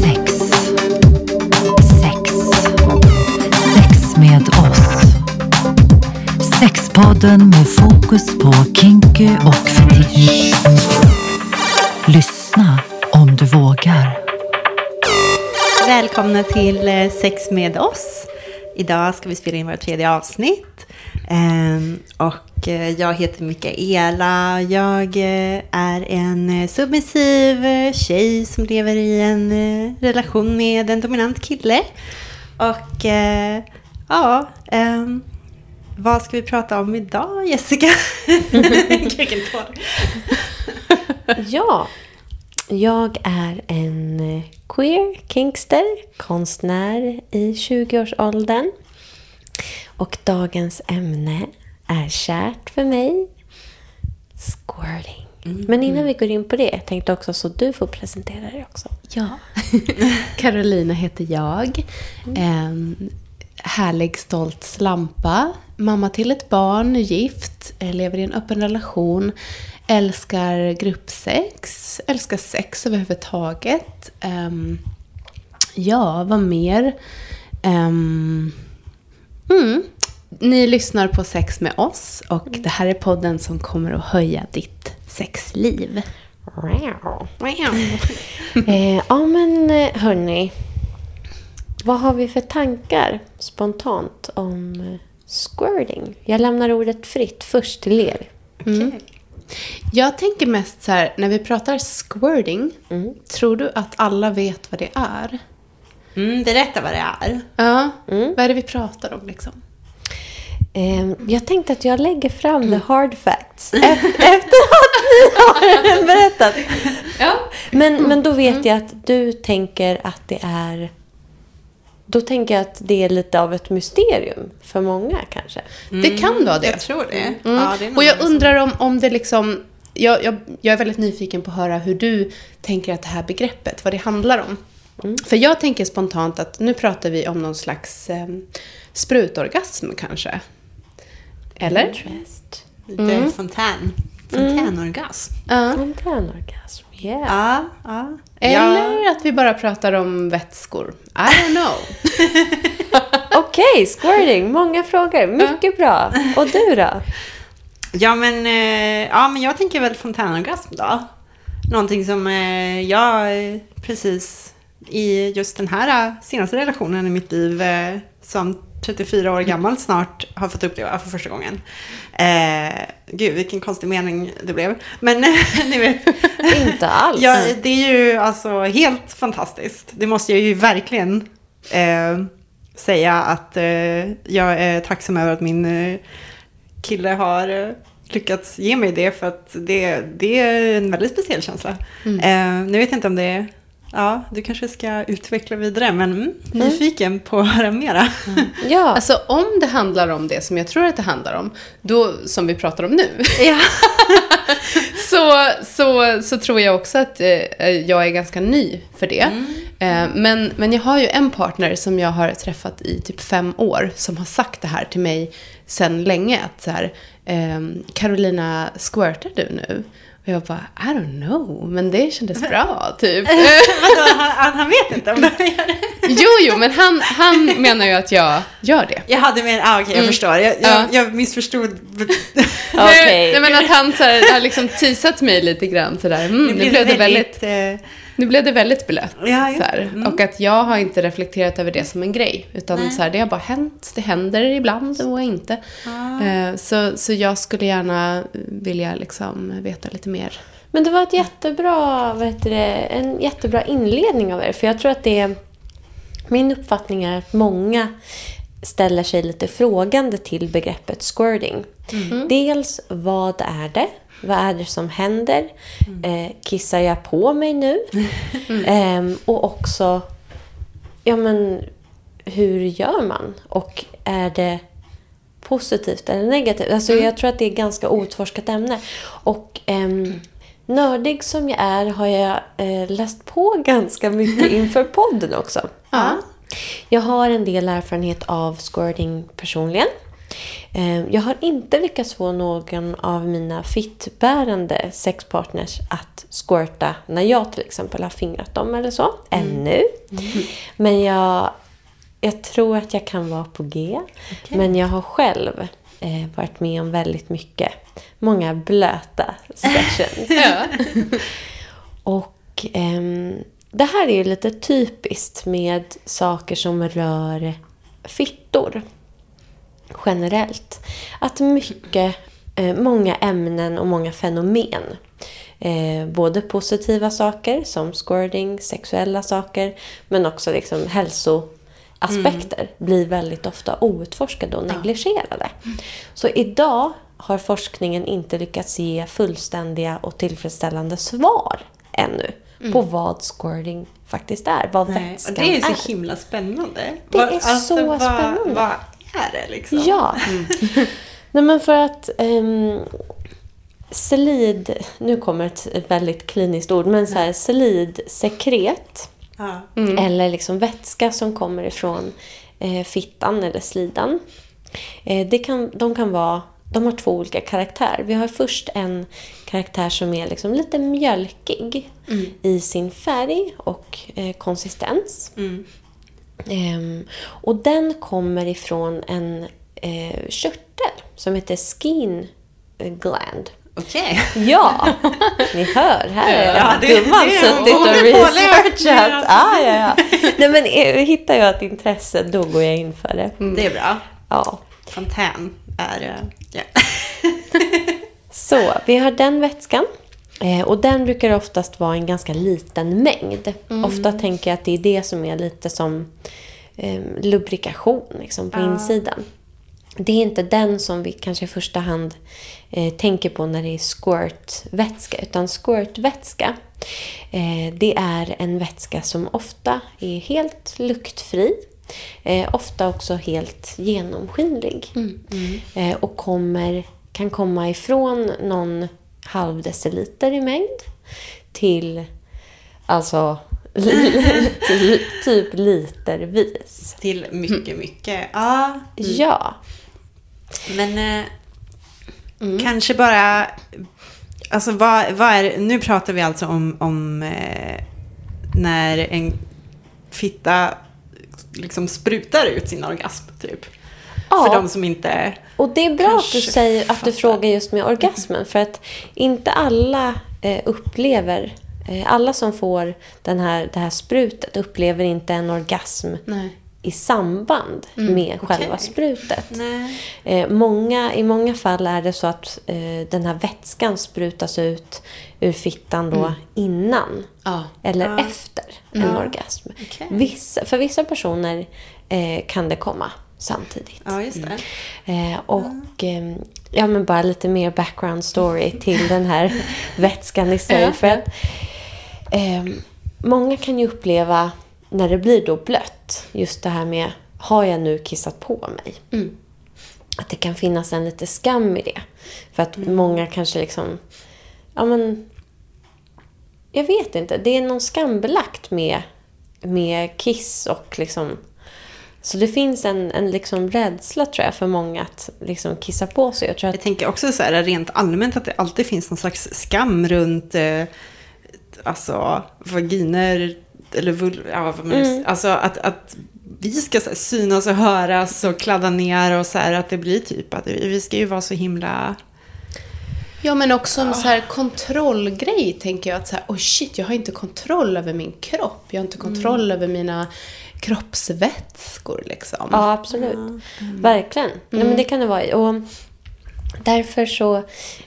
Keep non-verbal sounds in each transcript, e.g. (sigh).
Sex. Sex. Sex med oss. Sexpodden med fokus på kinky och fetisch. Lyssna om du vågar. Välkomna till eh, Sex med oss. Idag ska vi spela in vårt tredje avsnitt. Ehm, och eh, jag heter Mikaela. Jag eh, är en eh, submissiv tjej som lever i en relation med en dominant kille. Och ja, ehm, vad ska vi prata om idag Jessica? (laughs) Vilken tår. (laughs) Ja, jag är en queer kinkster, konstnär i 20-årsåldern. Och dagens ämne är kärt för mig. Squirting. Men innan vi går in på det, jag tänkte också så du får presentera dig också. Ja. (laughs) Carolina heter jag. En härlig, stolt slampa. Mamma till ett barn, gift, eh, lever i en öppen relation. Älskar gruppsex, älskar sex överhuvudtaget. Um, ja, vad mer? Ehm, mm. Ni lyssnar på Sex med oss och det här är podden som kommer att höja ditt sexliv. Eh, ja men eh, hörni. Vad har vi för tankar spontant om eh, squirting? Jag lämnar ordet fritt först till er. Jag tänker mest så här, när vi pratar squirting, tror du att alla vet vad det är? Mm, berätta vad det är. Ja, vad är det vi pratar om liksom? Eh, jag tänkte att jag lägger fram the hard facts (laughs) efter, efter att ni har (laughs) berättat. Ja. Men, men då vet jag att du tänker att det är... Då tänker jag att det är lite av ett mysterium för många kanske. Det kan vara det. Jag tror det. Mm. Ja, det och jag undrar om, om det liksom... Jag, jag, jag är väldigt nyfiken på att höra hur du tänker att det här begreppet, vad det handlar om. För jag tänker spontant att nu pratar vi om någon slags eh, sprutorgasm kanske. Eller? Interest. Lite fontän. Fontänorgasm. Ja. Fontänorgasm, yeah. Ja, ja. Eller Ja. att vi bara pratar om vätskor. I don't know. (laughs) Okej, squirting. Många frågor. Mycket bra. Och du då? Ja, men, eh, ja, men jag tänker väl fontänorgasm då. Någonting som eh, jag eh, precis i just den här eh, senaste relationen i mitt liv eh, som 34 år gammal snart har fått uppleva för första gången. Eh, gud, vilken konstig mening det blev. Men (laughs) ni vet, Inte alls. Ja, det är ju alltså helt fantastiskt. Det måste jag ju verkligen eh, säga att eh, jag är tacksam över att min eh, kille har eh, lyckats ge mig det för att det, det är en väldigt speciell känsla. Eh, nu vet jag inte om det är Ja, du kanske ska utveckla vidare, men mm, nyfiken på att höra mera. (laughs) Ja. Alltså om det handlar om det som jag tror att det handlar om, då, som vi pratar om nu, ja. (laughs) så, så, så tror jag också att eh, jag är ganska ny för det. Eh, men, men jag har ju en partner som jag har träffat i typ fem år som har sagt det här till mig sedan länge. Att så här, ehm, Carolina, squirtar du nu? Och jag bara, I don't know, men det kändes bra, typ. (laughs) Han, han vet inte om det gör det? jo, jo, men han, han menar ju att jag gör det. Jag hade med, ah, okej jag förstår. Jag, jag, Ja. jag missförstod. (laughs) Okej. Nej, men att han så här, har liksom teasat mig lite grann sådär. Mm, nu, blev det väldigt, eh, nu blev det väldigt blött. Ja, så här. mm. Och att jag har inte reflekterat över det som en grej. Utan Nej. så här, det har bara hänt. Det händer ibland och inte. Ah. Eh, Så, så jag skulle gärna vilja liksom veta lite mer. Men det var ett jättebra, vad heter det, en jättebra inledning av er. För jag tror att det är... Min uppfattning är att många ställer sig lite frågande till begreppet squirting. Dels, vad är det? Vad är det som händer? Eh, kissar jag på mig nu? (laughs) Ehm, och också, ja men, hur gör man? Och är det positivt eller negativt? Alltså, Jag tror att det är ett ganska outforskat ämne. Och ehm, nördig som jag är har jag eh, läst på (laughs) ganska mycket inför podden också. Ja. Jag har en del erfarenhet av squirting personligen. Eh, Jag har inte lyckats få någon av mina fittbärande sexpartners att squirta när jag till exempel har fingrat dem eller så. Ännu. Men jag, jag tror att jag kan vara på G. Men jag har själv eh, varit med om väldigt mycket. Många blöta sessions. (laughs) Och ehm, det här är ju lite typiskt med saker som rör fittor generellt. Att mycket, eh, många ämnen och många fenomen, eh, både positiva saker som squirting, sexuella saker, men också liksom hälsoaspekter blir väldigt ofta outforskade och negligerade. Så idag har forskningen inte lyckats ge fullständiga och tillfredsställande svar ännu på vad squirting faktiskt är, vad Nej, vätskan och det är så himla spännande. Det är så vad, spännande. Vad är det liksom? Ja. (laughs) Nej men för att um, selid, nu kommer ett, väldigt kliniskt ord, men så här, selidsekret Ja. eller liksom vätska som kommer ifrån eh, fittan eller slidan. Eh, det kan, de kan vara de har två olika karaktärer. Vi har först en karaktär som är liksom lite mjölkig i sin färg och eh, konsistens. Ehm, och den kommer ifrån en eh, körtel som heter skin gland. Okej. Ja, (laughs) ni hör. Här Ja, det- gumman det är- suttit och är researchat. Ah, ja, ja. Nej, men eh, hittar jag ett intresse, då går jag in för det. Det är bra. Ja. Fontän är... eh, Ja. Så, vi har den vätskan. Eh, och den brukar oftast vara en ganska liten mängd. Ofta tänker jag att det är det som är lite som eh, lubrikation liksom, på insidan. Det är inte den som vi kanske i första hand eh, tänker på när det är squirtvätska. Utan squirtvätska, eh, det är en vätska som ofta är helt luktfri. Eh, ofta också helt genomskinlig. Eh, och kommer, kan komma ifrån någon halv deciliter i mängd till alltså (laughs) typ, typ litervis. Till mycket, mycket. Ja. Ja. Men eh, kanske bara... Alltså vad, vad är Nu pratar vi alltså om, om eh, när en fitta liksom sprutar ut sin orgasm, typ. Ja. För de som inte... Och det är bra att du säger att du frågar just med orgasmen. För att inte alla eh, upplever, eh, alla som får den här, det här sprutet upplever inte en orgasm Nej. i samband med själva okej. sprutet. Eh, många, I många fall är det så att eh, den här vätskan sprutas ut ur fittan då innan Ja. eller Ja. efter en orgasm. Okej. Vissa, för vissa personer eh, kan det komma samtidigt. Ja, just det. Eh, och eh, ja, men bara lite mer background story till den här (laughs) vätskan i sig. För att, eh, många kan ju uppleva när det blir då blött, just det här med har jag nu kissat på mig? Att det kan finnas en lite skam i det. För att många kanske liksom, ja men, jag vet inte, det är någon skambelagt med, med kiss och liksom så det finns en, en liksom rädsla tror jag för många att liksom kissa på sig. Jag tror Jag att, tänker också så här rent allmänt att det alltid finns någon slags skam runt eh, alltså vaginer eller vul, ja, vad man Mm. Alltså att, att vi ska så här, synas och höras och kladda ner och så här att det blir typ att vi ska ju vara så himla... Ja, men också en så här kontrollgrej tänker jag. Att så här, oh shit, jag har inte kontroll över min kropp. Jag har inte kontroll över mina kroppsvätskor liksom. ja, absolut. Verkligen. Nej, men det kan det vara. Och därför så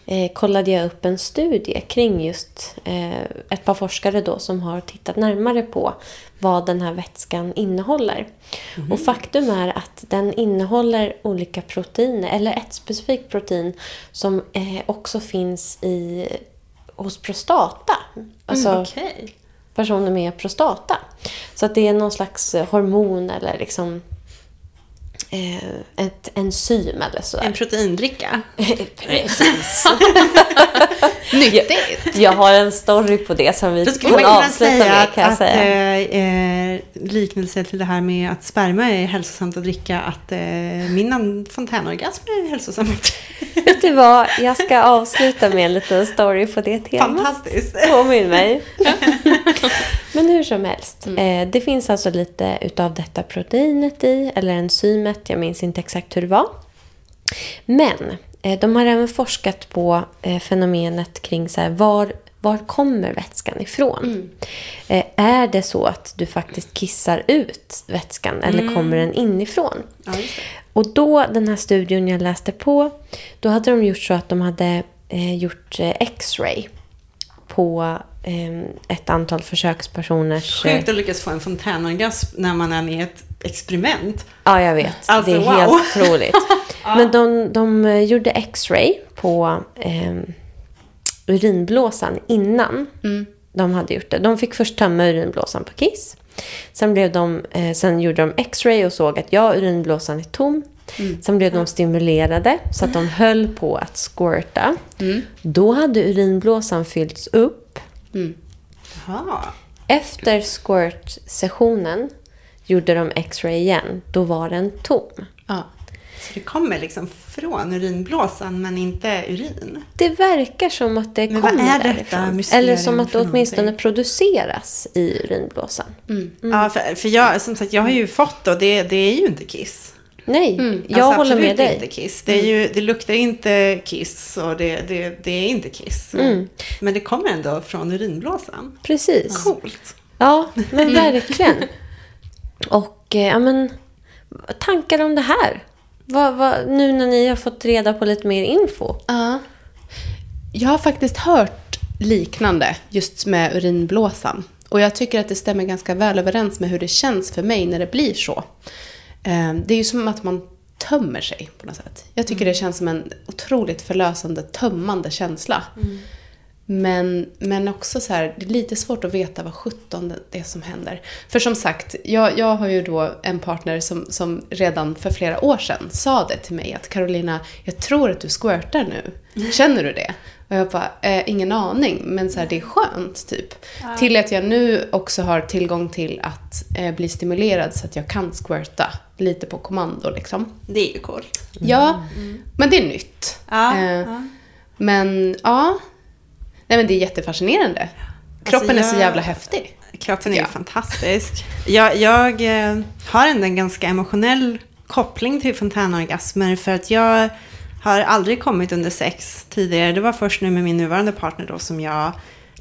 eh, kollade jag upp en studie kring just eh, ett par forskare då som har tittat närmare på vad den här vätskan innehåller. Och faktum är att den innehåller olika proteiner, eller ett specifikt protein som eh, också finns i, hos prostata. Alltså, Okej personer med prostata. Så att det är någon slags eh, hormon eller liksom ett enzym eller sådär. En proteindricka. (laughs) Precis. (laughs) Nyttigt! Jag har en story på det som vi kan avsluta med att, kan jag att säga. eh, eh, liknelse till det här med att sperma är hälsosamt att dricka, att eh, min fontänorgasm är hälsosamt. Vet du vad? Jag ska avsluta med en liten story på det temat. Fantastiskt. Påminn mig. (laughs) Men hur som helst. Eh, det finns alltså lite utav detta proteinet i, eller enzymet. Jag minns inte exakt hur det var. Men eh, de har även forskat på eh, fenomenet kring så här, var, var kommer vätskan ifrån? Eh, är det så att du faktiskt kissar ut vätskan eller kommer den inifrån? Ja. Och då, den här studien jag läste på, då hade de gjort så att de hade eh, gjort eh, X-ray på ett antal försökspersoners... eh, Sjukt att lyckas få en fontänorgasm när man är med i ett experiment. Ja, jag vet. Alltså, det är wow. helt otroligt. (laughs) Men de, de eh, gjorde X-ray på eh, urinblåsan innan de hade gjort det. De fick först tömma urinblåsan på kiss. Sen, blev de, eh, sen gjorde de X-ray och såg att ja, urinblåsan är tom. Sen blev de stimulerade så att de höll på att squirta. Då hade urinblåsan fyllts upp. Jaha. Efter squirt-sessionen gjorde de X-ray igen. Då var den tom. Ja. Så det kommer liksom från urinblåsan men inte urin? Det verkar som att det Men vad kommer är detta därifrån. Eller som att det åtminstone någonting? produceras i urinblåsan. Ja, för, för jag, som sagt, jag har ju fått och det, det är ju inte kiss. Nej, jag Alltså, håller med dig. inte kiss. Det, är ju, det luktar inte kiss och det, det, det är inte kiss. Mm. Men det kommer ändå från urinblåsan. Precis. Coolt. Ja, men verkligen. Och eh, ja, men tankar om det här? Vad, vad, nu när ni har fått reda på lite mer info. Ja. Jag har faktiskt hört liknande just med urinblåsan. Och jag tycker att det stämmer ganska väl överens med hur det känns för mig när det blir så. Eh, Det är ju som att man tömmer sig på något sätt. Jag tycker det känns som en otroligt förlösande, tömmande känsla. Men, men också så här, det är lite svårt att veta vad sjutton det är som händer. För som sagt, jag, jag har ju då en partner som, som redan för flera år sedan sa det till mig att Carolina, jag tror att du squirtar nu. Känner du det? Och jag bara, eh, ingen aning, men så här, det är skönt typ. Till att jag nu också har tillgång till att eh, bli stimulerad så att jag kan squirta lite på kommando liksom. Det är ju coolt. Ja, men det är nytt. Ja, Eh, ja. Men ja, Nej, men det är jättefascinerande. Kroppen är så jag- jävla häftig. Kroppen är ju Ja. fantastisk. Jag, jag eh, har ändå en ganska emotionell koppling till fontänorgasmer för att jag har aldrig kommit under sex tidigare. Det var först nu med min nuvarande partner då som jag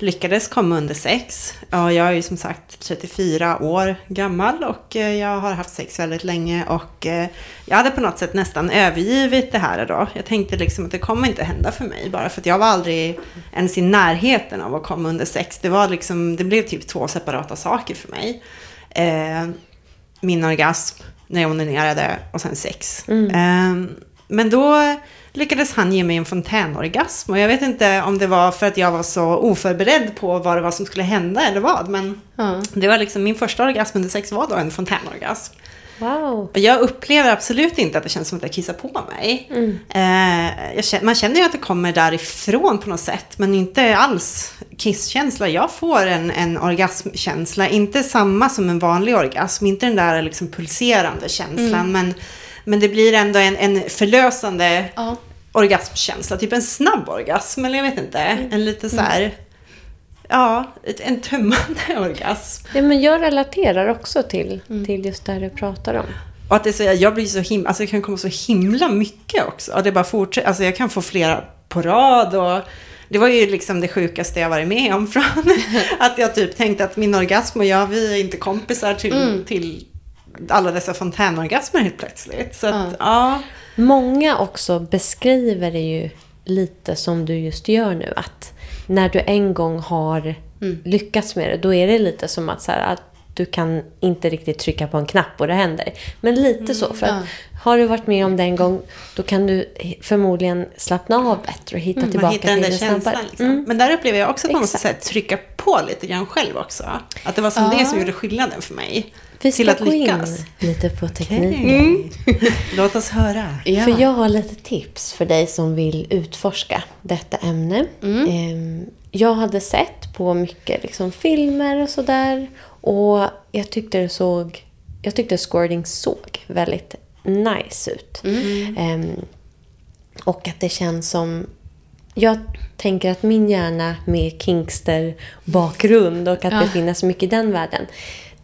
lyckades komma under sex. Och jag är ju som sagt 34 år gammal och eh, jag har haft sex väldigt länge och eh, jag hade på något sätt nästan övergivit det här då. Jag tänkte liksom att det kommer inte hända för mig bara för att jag var aldrig ens i närheten av att komma under sex. Det var liksom, det blev typ två separata saker för mig. Eh, min orgasm när jag onanerade och sen sex. Eh, men då lyckades han ge mig en fontänorgasm. Och jag vet inte om det var för att jag var så oförberedd på vad det var som skulle hända eller vad. Men Ja. det var liksom min första orgasm under sex var då en fontänorgasm. Wow. Jag upplever absolut inte att det känns som att jag kissar på mig. Eh, jag känner, man känner ju att det kommer därifrån på något sätt, men inte alls kisskänsla. Jag får en, en orgasmkänsla, inte samma som en vanlig orgasm, inte den där liksom pulserande känslan, men, men det blir ändå en, en förlösande Ja. orgasmkänsla, typ en snabb orgasm, eller jag vet inte, en lite så här, ja, ett- en tömmande (laughs) orgasm. Ja, men jag relaterar också till, till just det här du pratar om. Och att det är så, jag blir så himla, alltså det kan komma så himla mycket också. Och det bara fortsätter, alltså jag kan få flera på rad och det var ju liksom det sjukaste jag varit med om från (laughs) att jag typ tänkte att min orgasm och jag, vi är inte kompisar till, till alla dessa fontänorgasmer helt plötsligt. Så att, ja. Många också beskriver det ju lite som du just gör nu. Att när du en gång har lyckats med det, då är det lite som att, så här, att du kan inte riktigt trycka på en knapp och det händer. Men lite så. För att Ja. Har du varit med om det en gång, då kan du förmodligen slappna av bättre och hitta Man tillbaka hittar den till där det snabbare. känslan. Liksom. Mm. Men där upplever jag också Exakt. så här, trycka på lite grann själv också. Att det var som det som gjorde skillnaden för mig. Vi ska till att gå in lyckas. lite på teknik. Mm. Låt oss höra. Ja. För jag har lite tips för dig som vill utforska detta ämne. Mm. Ehm, Jag hade sett på mycket liksom, filmer och sådär. Och jag tyckte det såg... Jag tyckte squirting såg väldigt nice ut. Mm. Ehm, och att det känns som... Jag tänker att min hjärna med Kingster-bakgrund och att Ja. det finns mycket i den världen.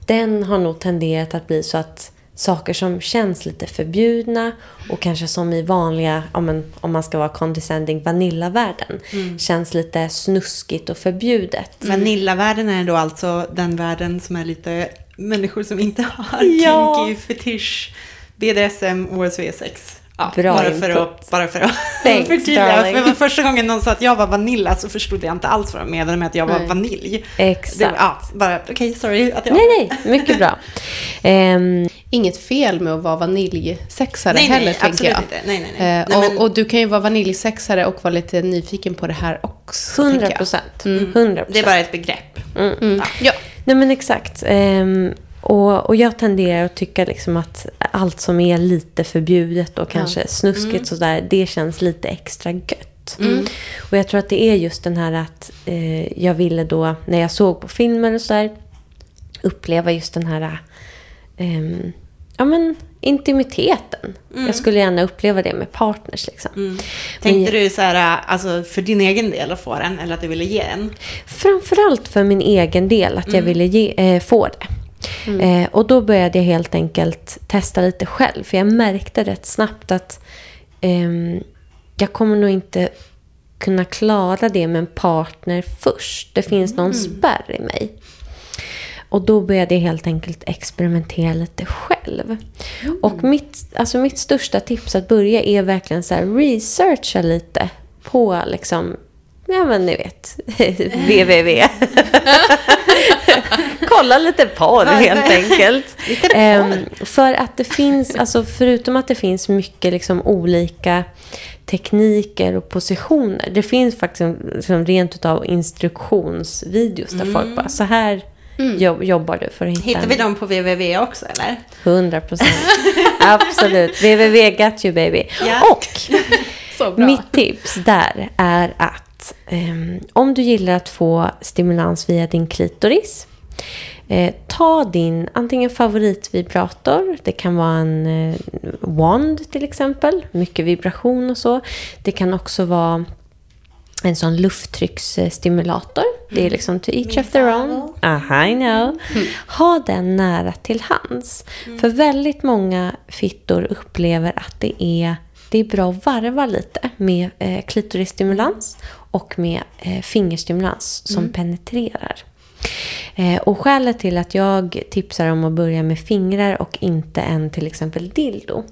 Den har nog tenderat att bli så att saker som känns lite förbjudna och kanske som i vanliga, om man, ska vara condescending, vanillavärlden. Känns lite snuskigt och förbjudet. Vanillavärlden är då alltså den världen som är lite människor som inte har Ja. kinky, fetisch, BDSM, OSV6. Ja, Bra bara för att, bara för att (laughs) Thanks, förtydliga. För första gången någon sa att jag var vanilla så förstod jag inte alls vad de menade med att jag var Nej. vanilj. Exakt. Det, ja, bara, okej, sorry att jag... Nej, nej, mycket bra. (laughs) Ehm, Inget fel med att vara vaniljsexare Nej, nej, heller, tänker absolut jag. inte. Nej, nej, nej. Eh, Nej, men- och, och du kan ju vara vaniljsexare och vara lite nyfiken på det här också. 100 tänker jag. procent. 100 Det är bara ett begrepp. Mm. Ja. Nej men exakt. Ehm, och, och jag tenderar att tycka liksom att allt som är lite förbjudet och kanske snuskigt sådär, det känns lite extra gött. Och jag tror att det är just den här att eh, jag ville då, när jag såg på filmer och sådär, uppleva just den här ehm, ja, men, intimiteten. Jag skulle gärna uppleva det med partners. Liksom. Tänkte Men- du så här, alltså för din egen del att få den, eller att du ville ge den? Framförallt för min egen del, att jag ville ge, eh, få det. Eh, och då började jag helt enkelt testa lite själv. För jag märkte rätt snabbt att ehm, jag kommer nog inte kunna klara det med en partner först. Det finns någon spärr i mig. Och då började jag helt enkelt experimentera lite själv. Och mitt, alltså mitt största tips att börja är verkligen så här researcha lite på liksom, ja men ni vet, (laughs) www. (laughs) Kolla lite porr helt enkelt. (laughs) Lite porr. Ehm, för att det finns, alltså förutom att det finns mycket liksom olika tekniker och positioner. Det finns faktiskt liksom rent utav instruktionsvideos där folk bara, så här jobb, jobbar du för att hitta Hittar vi dem på www också eller? 100 procent. (laughs) Absolut. www got you baby. Ja. Och (laughs) mitt tips där är att ehm, om du gillar att få stimulans via din klitoris Eh, ta din antingen favoritvibrator, det kan vara en eh, wand till exempel, mycket vibration och så. Det kan också vara en sån lufttrycksstimulator. Det är liksom to each of their own. Aha, I know. Ha den nära till hands. För väldigt många fittor upplever att det är, det är bra att varva lite med eh, klitorisstimulans och med eh, fingerstimulans som penetrerar. Eh, och skälet till att jag tipsar om att börja med fingrar och inte en till exempel dildo.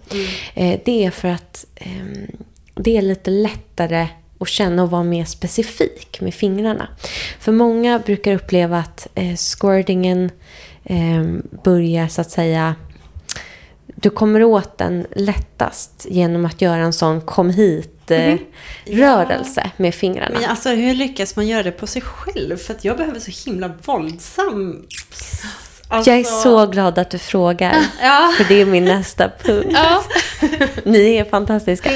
Eh, det är för att ehm, det är lite lättare att känna och vara mer specifik med fingrarna. För många brukar uppleva att eh, squirtingen eh, börjar så att säga du kommer åt den lättast genom att göra en sån kom hit eh, rörelse med fingrarna. Men alltså hur lyckas man göra det på sig själv? För att jag behöver så himla våldsam... Alltså, Jag är så glad att du frågar. (laughs) Ja. För det är min nästa punkt. (laughs) Ni är fantastiska.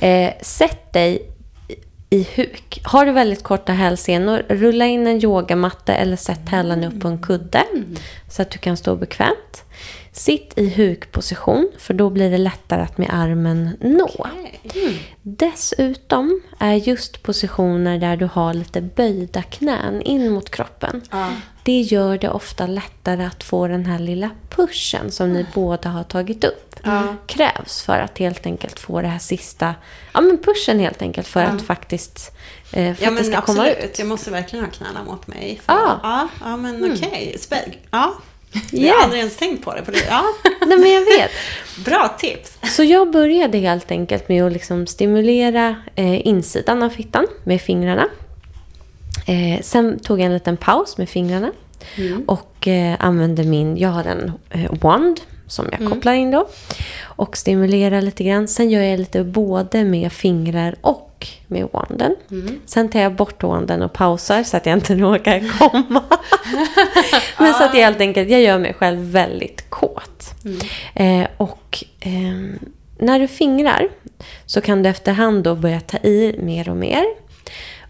Eh, sätt dig i huk. Har du väldigt korta hälsenor, rulla in en yogamatta eller sätt hälarna upp på en kudde. Så att du kan stå bekvämt. Sitt i hukposition, för då blir det lättare att med armen nå. Dessutom är just positioner där du har lite böjda knän in mot kroppen. Ja. Det gör det ofta lättare att få den här lilla pushen som ni båda har tagit upp. Krävs för att helt enkelt få det här sista, ja men pushen helt enkelt för att faktiskt eh, för Ja att det ska komma absolut, ut. jag måste verkligen ha knäna mot mig. För, Ja. ja, ja men okej. Spä- Ja. Jag Yes. har aldrig ens tänkt på det. På det. Ja. (laughs) Nej men jag vet. (laughs) Bra tips. Så jag började helt enkelt med att liksom stimulera eh, insidan av fittan med fingrarna. Eh, sen tog jag en liten paus med fingrarna. Och eh, använder min, jag har en eh, wand som jag kopplar in då. Och stimulerar lite grann. Sen gör jag lite både med fingrar och med wanden. Sen tar jag bort wanden och pausar så att jag inte (laughs) råkar komma. (laughs) Men så att jag helt enkelt, jag gör mig själv väldigt kåt. Eh, och ehm, när du fingrar så kan du efterhand då börja ta i mer och mer.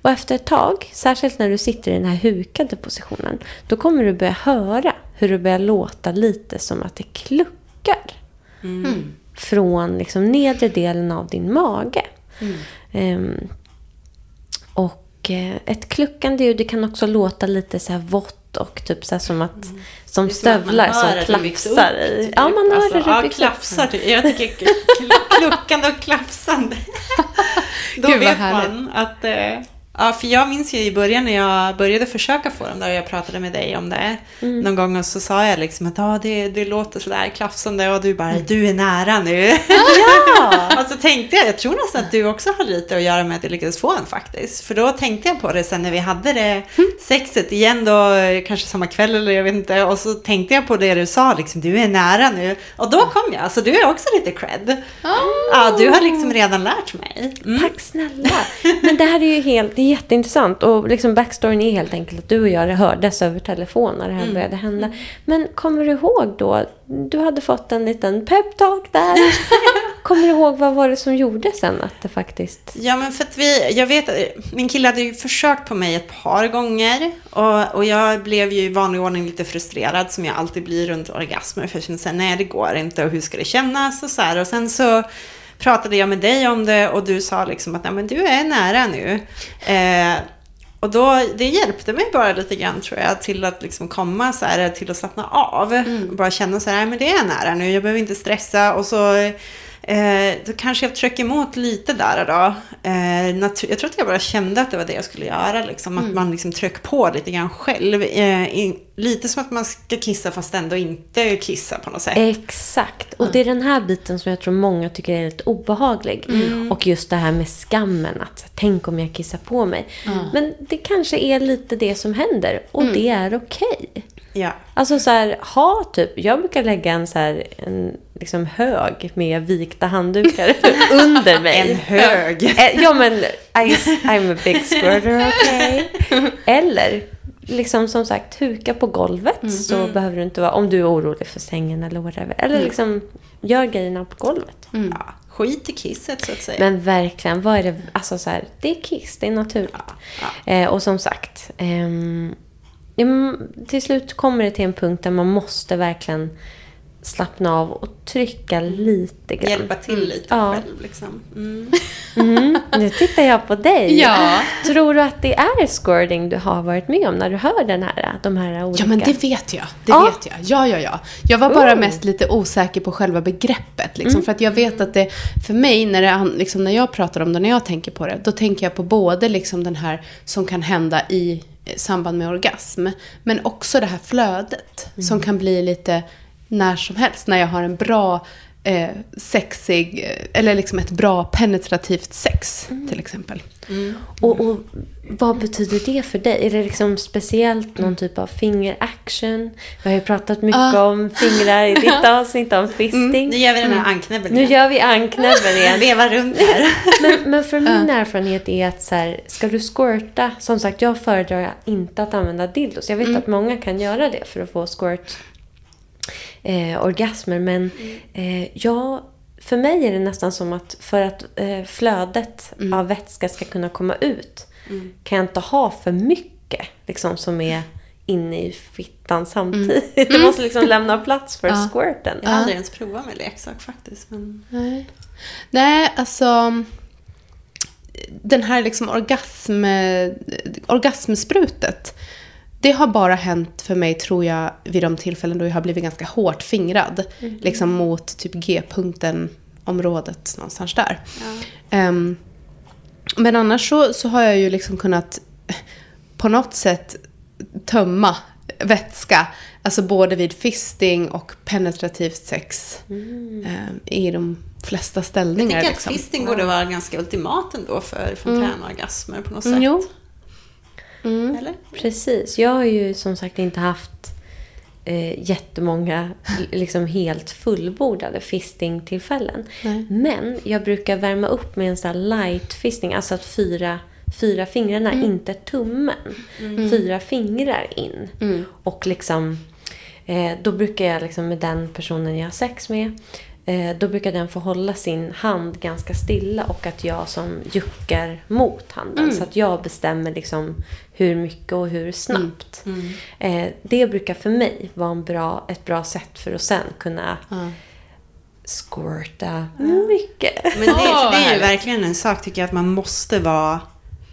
Och efter ett tag, särskilt när du sitter i den här hukade positionen, då kommer du börja höra hur det börjar låta lite som att det kluckar. Från liksom nedre delen av din mage. Ehm, och eh, ett kluckande ljud, det kan också låta lite så här vått och typ så som att som är som stövlar som byggs klafsar upp, i. typ. Ja, man hör Alltså, det ja, klafsar. Typ. Jag (laughs) tycker kl- kluckande och klafsande. (laughs) Då Gud, vet härligt. man att... Eh, ja, för jag minns ju i början när jag började försöka få dem där och jag pratade med dig om det. Mm. Någon gång och så sa jag liksom att ah, det, det låter sådär klafsande och du bara du är nära nu. Mm. Ja! (laughs) och så tänkte jag, jag tror nästan att du också har lite att göra med att du lyckades få en faktiskt. För då tänkte jag på det sen när vi hade det sexet igen då, kanske samma kväll eller jag vet inte. Och så tänkte jag på det du sa, liksom du är nära nu. Och då kom jag, så du är också lite cred. Ja, du har liksom redan lärt mig. Mm. Tack snälla. Men det här är ju helt, jätteintressant. Och liksom backstoryn är helt enkelt att du och jag hördes över telefon när det här började hända. Men kommer du ihåg då? Du hade fått en liten peptalk där. (laughs) kommer du ihåg vad var det som gjorde sen att det faktiskt... Ja, men för att vi, jag vet att min kille hade ju försökt på mig ett par gånger och, och jag blev ju i vanlig ordning lite frustrerad som jag alltid blir runt orgasmer för jag kände så här, nej det går inte och hur ska det kännas och så här och sen så pratade jag med dig om det och du sa liksom att nej, men du är nära nu. Eh, och då, det hjälpte mig bara lite grann tror jag till att liksom komma så här, till att slappna av. Och bara känna så här, men det är nära nu, jag behöver inte stressa. Och så eh, då kanske jag trycker emot lite där då. Eh, jag tror att jag bara kände att det var det jag skulle göra. Liksom, Att man liksom tryck på lite grann själv. Eh, i, lite som att man ska kissa fast ändå inte kissa på något sätt. Exakt. Och det är den här biten som jag tror många tycker är lite obehaglig. Och just det här med skammen. Att tänk om jag kissar på mig. Men det kanske är lite det som händer. Och det är okej. Ja. Alltså så här, ha typ, jag brukar lägga en så här, en liksom hög med vikta handdukar (laughs) under mig. En hög. Eh, Ja men, I, I'm a big squirter, (laughs) okej. Eller, liksom som sagt, huka på golvet. Så behöver du inte vara, om du är orolig för sängen eller whatever. Eller liksom, gör grejerna på golvet. ja. Skit i kisset så att säga. Men verkligen, vad är det? Alltså så här, det är kiss, det är naturligt. Eh, och som sagt, ehm, ja, till slut kommer det till en punkt där man måste verkligen slappna av och trycka lite grann. Hjälpa till lite Ja. själv liksom. Mm. Mm, nu tittar jag på dig. Ja. Tror du att det är squirting du har varit med om när du hör den här, de här olika? Ja, men det vet jag. Det Ja. vet jag. Ja, ja, ja. Jag var bara Oh. mest lite osäker på själva begreppet. Liksom, För att jag vet att det, för mig, när, det, liksom, när jag pratar om det, när jag tänker på det, då tänker jag på både liksom, den här som kan hända i samband med orgasm, men också det här flödet som kan bli lite när som helst. När jag har en bra eh, sexig, eller liksom ett bra penetrativt sex till exempel. Och, och vad betyder det för dig? Är det liksom speciellt någon typ av fingeraction? Vi har ju pratat mycket Ah. om fingrar i ditt (laughs) avsnitt om fisting. Nu gör vi den här anknäbben Nu gör vi anknäbben igen. (laughs) Veva runt här. (laughs) Men, men för min erfarenhet är att så här, ska du squirta, som sagt jag föredrar inte att använda dildos. Jag vet att många kan göra det för att få squirt eh, orgasmer. Men eh, jag, för mig är det nästan som att för att eh, flödet av vätska ska kunna komma ut kan jag inte ha för mycket liksom, som är inne i fittan samtidigt. (laughs) Det måste liksom lämna plats för Ja. squirten. Jag har aldrig ens provat med leksak faktiskt. Men... Nej. Nej, alltså... Den här liksom orgasm, orgasmsprutet. Det har bara hänt för mig, tror jag, vid de tillfällen då jag har blivit ganska hårt fingrad. Liksom mot typ G-punkten, området någonstans där. Ehm, men annars så, så har jag ju liksom kunnat på något sätt tömma vätska. Alltså både vid fisting och penetrativt sex. ehm, I de flesta Jag ställningar. tänker att liksom. fisting borde vara ganska ultimat ändå för fontänorgasmer på något sätt. Mm, jo. Eller? Precis. Jag har ju som sagt inte haft eh, jättemånga liksom helt fullbordade fistingtillfällen. Men jag brukar värma upp med en sån här light fisting, alltså att fyra, fyra fingrarna, inte tummen. Fyra fingrar in. Och liksom, eh, då brukar jag liksom med den personen jag har sex med, då brukar den få hålla sin hand ganska stilla och att jag som juckar mot handen. Så att jag bestämmer liksom hur mycket och hur snabbt. Eh, det brukar för mig vara bra, ett bra sätt för att sen kunna squirta mycket. Men det, för (laughs) det är ju verkligen en sak tycker jag att man måste vara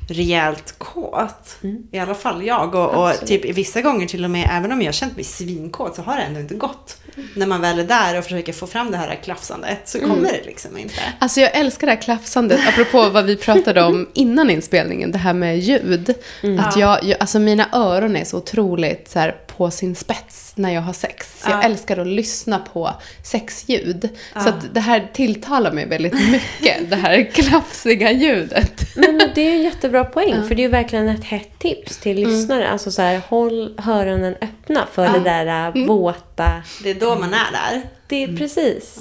rejält kåt. I alla fall jag. Och, och typ vissa gånger till och med, även om jag har känt mig svinkåt så har det ändå inte gått. När man väl är där och försöker få fram det här klafsandet så kommer det liksom inte. Alltså jag älskar det här klafsandet, apropå vad vi pratade om innan inspelningen, det här med ljud. Att jag, jag, alltså mina öron är så otroligt så här, på sin spets när jag har sex. Jag Ja. älskar att lyssna på sexljud. Så att det här tilltalar mig väldigt mycket, det här (laughs) klafsiga ljudet. Men det är en jättebra poäng. För det är ju verkligen ett hett tips till lyssnare. Alltså så här, håll öronen öppna för det där äh, våta. Det är då man är där. Det är precis.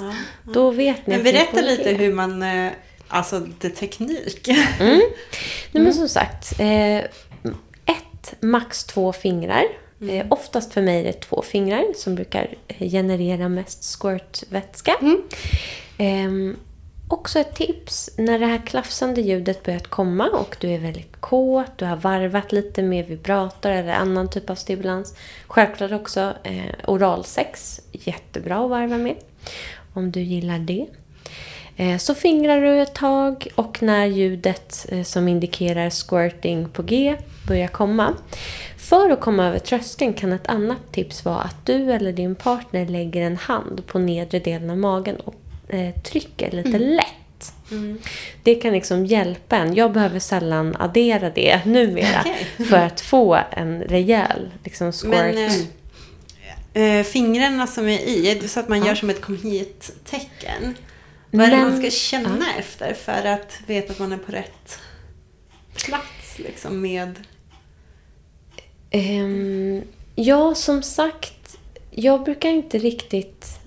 Då vet ni Men är berätta lite hur man, eh, alltså det teknik. Nej, men som sagt. Eh, ett, max två fingrar. Eh, oftast för mig är det två fingrar som brukar eh, generera mest squirtvätska. Ehm, också ett tips. När det här klafsande ljudet börjat komma och du är väldigt kåt, du har varvat lite med vibrator eller annan typ av stimulans. Självklart också eh, oralsex. Jättebra att varva med. Om du gillar det. Eh, Så fingrar du ett tag och när ljudet som indikerar squirting på G börjar komma. För att komma över tröskeln kan ett annat tips vara att du eller din partner lägger en hand på nedre delen av magen och eh, trycker lite lätt. Det kan liksom hjälpa en. Jag behöver sällan addera det numera Okej. (laughs) för att få en rejäl liksom, squirt. Men eh, eh, fingrarna som är i, är det så att man gör som ett kom hit-tecken? Vad är det man ska känna efter för att veta att man är på rätt plats liksom med... Ehm, ja, som sagt. Jag brukar inte riktigt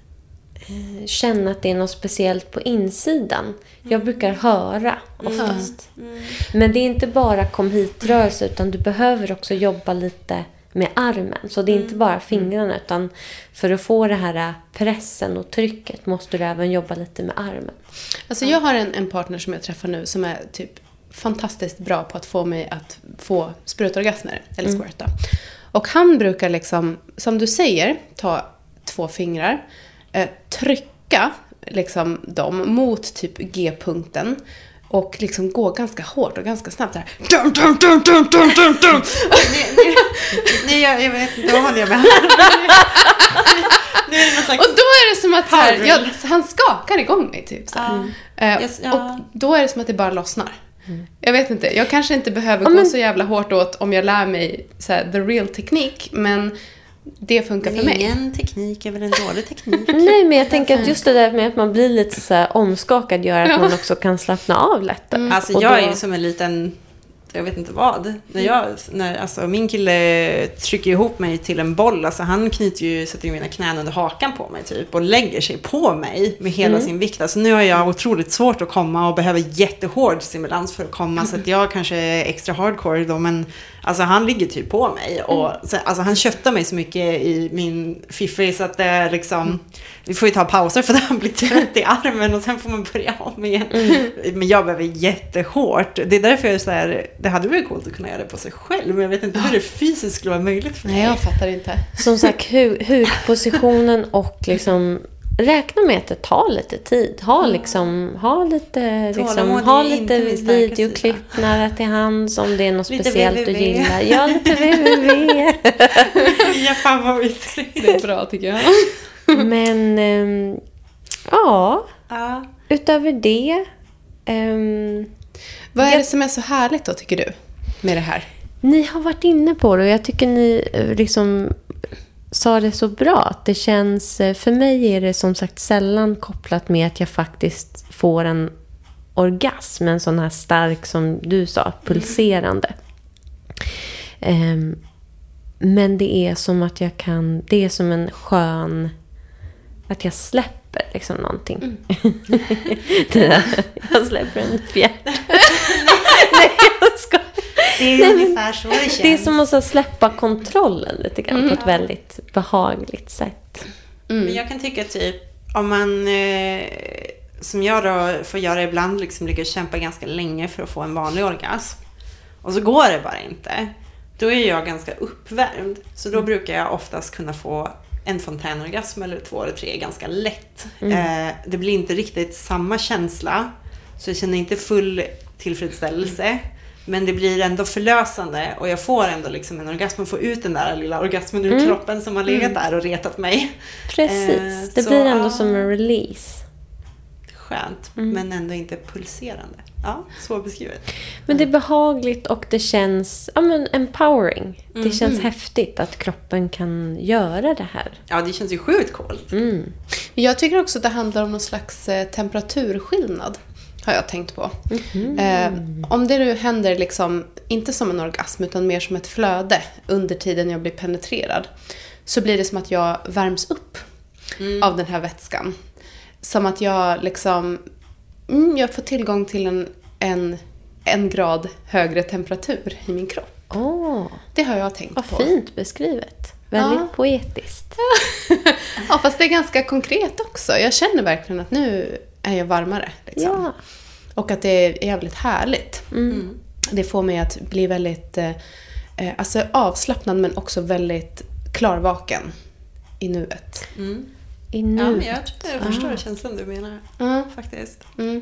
eh, känna att det är något speciellt på insidan. Jag brukar höra oftast. Men det är inte bara kom hit-rörelse utan du behöver också jobba lite med armen. Så det är inte bara fingrarna utan för att få det här pressen och trycket måste du även jobba lite med armen. Alltså jag har en, en partner som jag träffar nu som är typ fantastiskt bra på att få mig att få sprutorgasmer, eller squirta. Och han brukar liksom, som du säger, ta två fingrar, eh, trycka liksom dem mot typ G-punkten och liksom gå ganska hårt och ganska snabbt så här. Dum, dum, dum, dum, dum, dum, dum. Nej, jag, jag vet inte, då håller jag med. nu är det någon slags... Och då är det som att här, jag, han skakar igång mig typ. Så här. Eh, Yes, ja. Och då är det som att det bara lossnar. Jag vet inte, jag kanske inte behöver Ja, gå men- så jävla hårt åt om jag lär mig så här, the real teknik, men det funkar för mig. ingen teknik är väl en dålig teknik? (laughs) Nej, men jag tänker att just det där med att man blir lite så här omskakad gör att (laughs) man också kan slappna av lättare. Alltså Och jag då- är ju som en liten, jag vet inte vad. När jag, när, alltså, min kille trycker ihop mig till en boll. Alltså, han knyter ju, sätter ju mina knän under hakan på mig typ. Och lägger sig på mig med hela sin vikt. Alltså, nu har jag otroligt svårt att komma och behöver jättehård stimulans för att komma. Så att jag kanske är extra hardcore då. Men alltså, han ligger typ på mig. Och, så, alltså, han köttar mig så mycket i min fiffi så att det är liksom... Vi får ju ta pauser för att han blir trött i armen och sen får man börja om igen. Men jag behöver jättehårt. Det är därför jag är så här, det hade varit coolt att kunna göra det på sig själv. Men jag vet inte hur det fysiskt skulle vara möjligt för mig. Nej, jag fattar inte. Som sagt, hu- hukpositionen och liksom räkna med att det tar lite tid. Ha, liksom, ha lite, liksom, ha lite videoklipp nära till hands om det är något Lite speciellt du gillar. Ja, lite www. (laughs) Ja, fan vad vi Det är bra tycker jag. (laughs) Men ehm, ja, Ja. utöver det. ehm, Vad är det som är så härligt då, tycker du, med det här? Ni har varit inne på det och jag tycker ni eh, liksom sa det så bra. Att det känns, eh, för mig är det som sagt sällan kopplat med att jag faktiskt får en orgasm. En sån här stark som du sa, pulserande. Ehm, men det är som att jag kan... Det är som en skön... Att jag släpper liksom någonting. (laughs) där, jag släpper en fjärt. (laughs) Nej, jag skojar. Det är Nej, ungefär så det känns. Det är som att så släppa kontrollen lite grann på ett väldigt behagligt sätt. Men jag kan tycka typ om man, eh, som jag då får göra ibland, liksom lyckas kämpa ganska länge för att få en vanlig orgasm. Och så går det bara inte. Då är jag ganska uppvärmd. Så då brukar jag oftast kunna få en fontänorgasm eller två eller tre ganska lätt. Eh, det blir inte riktigt samma känsla. Så jag känner inte full tillfredsställelse. Men det blir ändå förlösande och jag får ändå liksom en orgasm och får ut den där lilla orgasmen ur kroppen som har legat där och retat mig. Precis. Eh, det så, blir ändå som en release. Skönt, men ändå inte pulserande. Ja, så beskrivet. Men det är behagligt och det känns ja, men empowering. Det känns häftigt att kroppen kan göra det här. Ja, det känns ju sjukt coolt. Mm. Jag tycker också att det handlar om någon slags eh, temperaturskillnad. Har jag tänkt på. Eh, om det nu händer liksom, inte som en orgasm utan mer som ett flöde under tiden jag blir penetrerad. Så blir det som att jag värms upp av den här vätskan. Som att jag liksom, mm, jag får tillgång till en, en, en grad högre temperatur i min kropp. Åh, Det har jag tänkt vad på. fint beskrivet. Väldigt Ja. poetiskt. (laughs) Ja, fast det är ganska konkret också. Jag känner verkligen att nu är jag varmare. Liksom. Ja. Och att det är jävligt härligt. Mm. Det får mig att bli väldigt eh, eh, alltså avslappnad men också väldigt klarvaken i nuet. I Ja, nu. men jag tror jag förstår känslan du menar. Ja. Faktiskt. Mm.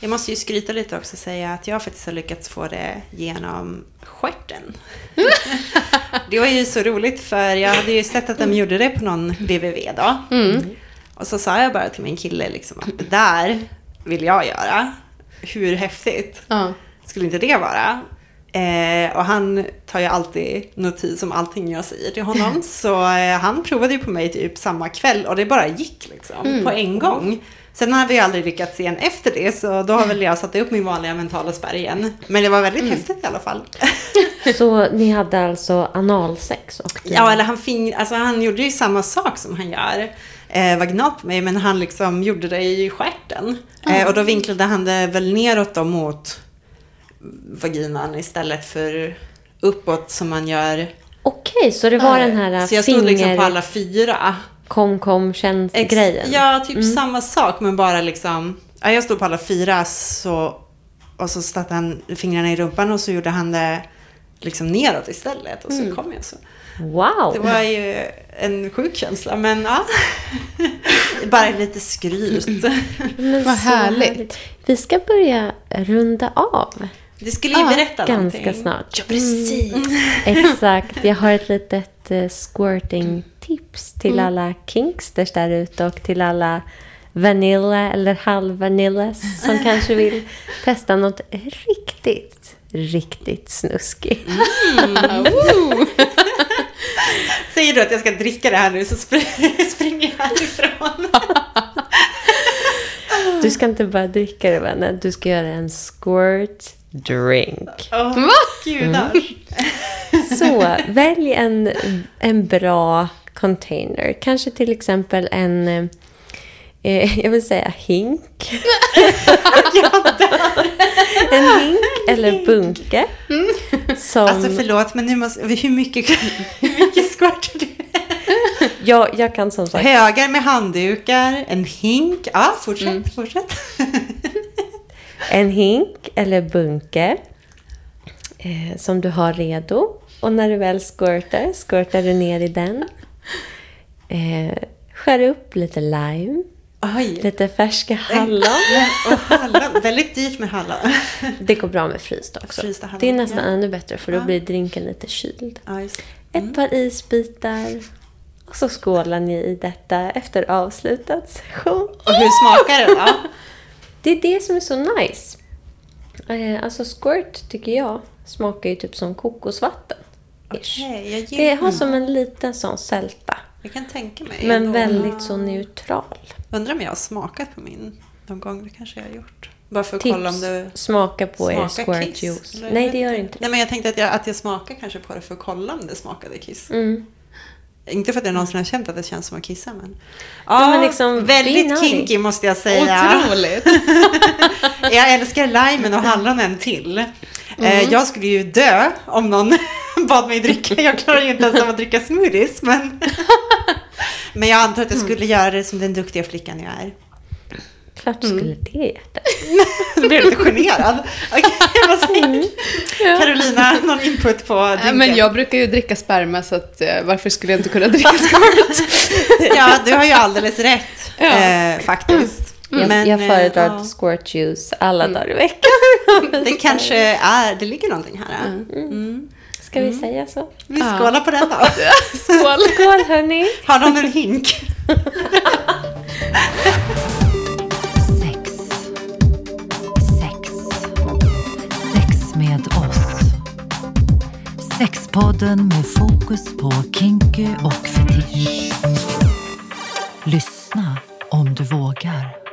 Jag måste ju skryta lite också och säga att jag faktiskt har lyckats få det genom stjärten. (laughs) det var ju så roligt för jag hade ju sett att de gjorde det på någon www då. Och så sa jag bara till min kille liksom att det där vill jag göra. Hur häftigt Ja. skulle inte det vara? Eh, och han tar ju alltid notis om allting jag säger till honom. (laughs) Så eh, han provade ju på mig typ samma kväll och det bara gick liksom på en gång. Sen har vi aldrig lyckats igen efter det så då har väl jag satt upp min vanliga mentala spärr igen. Men det var väldigt häftigt i alla fall. (laughs) Så ni hade alltså analsex? Och Ja, eller han, fing, alltså, han gjorde ju samma sak som han gör eh, vaginalt på mig, men han liksom gjorde det i stjärten. Eh, och då vinklade han det väl neråt då mot vaginan istället för uppåt som man gör. Okej, så det var den här Så jag stod liksom finger... på alla fyra. kom kom Ex- grejen Ja, typ samma sak, men bara liksom... Ja, jag stod på alla fyra så, och så satte han fingrarna i rumpan och så gjorde han det liksom neråt istället. Och så kom jag så. Wow! Det var ju en sjuk känsla, men ja. (laughs) Bara lite skryt. Vad så härligt. Vi ska börja runda av Du skulle ju Ja, berätta ganska någonting. snart. Ja, precis. Exakt. Jag har ett litet eh, squirting-tips till alla kinksters där ute och till alla vanilla eller halvvanillas som (laughs) kanske vill testa något riktigt, riktigt snuskigt. Säger du att jag ska dricka det här nu så spr- (laughs) springer jag härifrån. Du ska inte bara dricka det, vännen. Du ska göra en squirt drink. Åh, gudars. (laughs) Så välj en, en bra container. Kanske till exempel en, eh, jag vill säga hink. (laughs) en hink eller bunke. Som, Alltså förlåt, men nu måste, hur mycket, hur mycket squirtar du? jag, jag kan som sagt Högar med handdukar, en hink. Ja, fortsätt, fortsätt. En hink eller bunke eh, som du har redo. Och när du väl squirtar, squirtar du ner i den. Eh, skär upp lite lime, Oj. lite färska hallon. (laughs) Och hallon, väldigt dyrt med hallon. (laughs) Det går bra med fryst också. Frysta hallon, det är nästan ja. ännu bättre för då blir drinken lite kyld. Ja, det. Ett par isbitar. Och så skålar ni i detta efter avslutad session. Och hur smakar det då? (laughs) Det är det som är så nice. Eh, alltså squirt tycker jag smakar ju typ som kokosvatten. Jag, Det har som en liten sån sälta. jag kan tänka mig. Men ändå. väldigt så neutral. Undrar om jag har smakat på min någon gång. Det kanske jag har gjort. Bara för att Tips, kolla om det smaka på er squirt kiss. juice. Nej, det gör inte det. Nej, men jag tänkte att jag, att jag smakar kanske på det för att kolla om det smakade kiss. Mm. Inte för att jag någonsin har känt att det känns som att kissa, men... Ja, men liksom, väldigt kinky måste jag säga. Otroligt. (laughs) Jag älskar limen och hallonen till. Eh, Mm. Jag skulle ju dö om någon (laughs) bad mig dricka. Jag klarar ju inte ens av att dricka smoothies. Men, (laughs) men jag antar att jag skulle göra det som den duktiga flickan jag är. Klart du Mm. skulle det. Nu blir jag lite generad. Okej, vad säger Carolina, någon input på drinken? men jag brukar ju dricka sperma så att, eh, varför skulle jag inte kunna dricka (laughs) squirt? Ja, du har ju alldeles rätt Ja. eh, faktiskt. Jag, Men, jag eh, föredrar ja, squirt juice alla dagar i veckan. (laughs) det kanske är, det ligger någonting här. Mm. Ska vi säga så? Vi skålar på då. (laughs) Skål! Skål hörni! Har någon en hink? Sexpodden med fokus på kinky och fetisch. Lyssna om du vågar.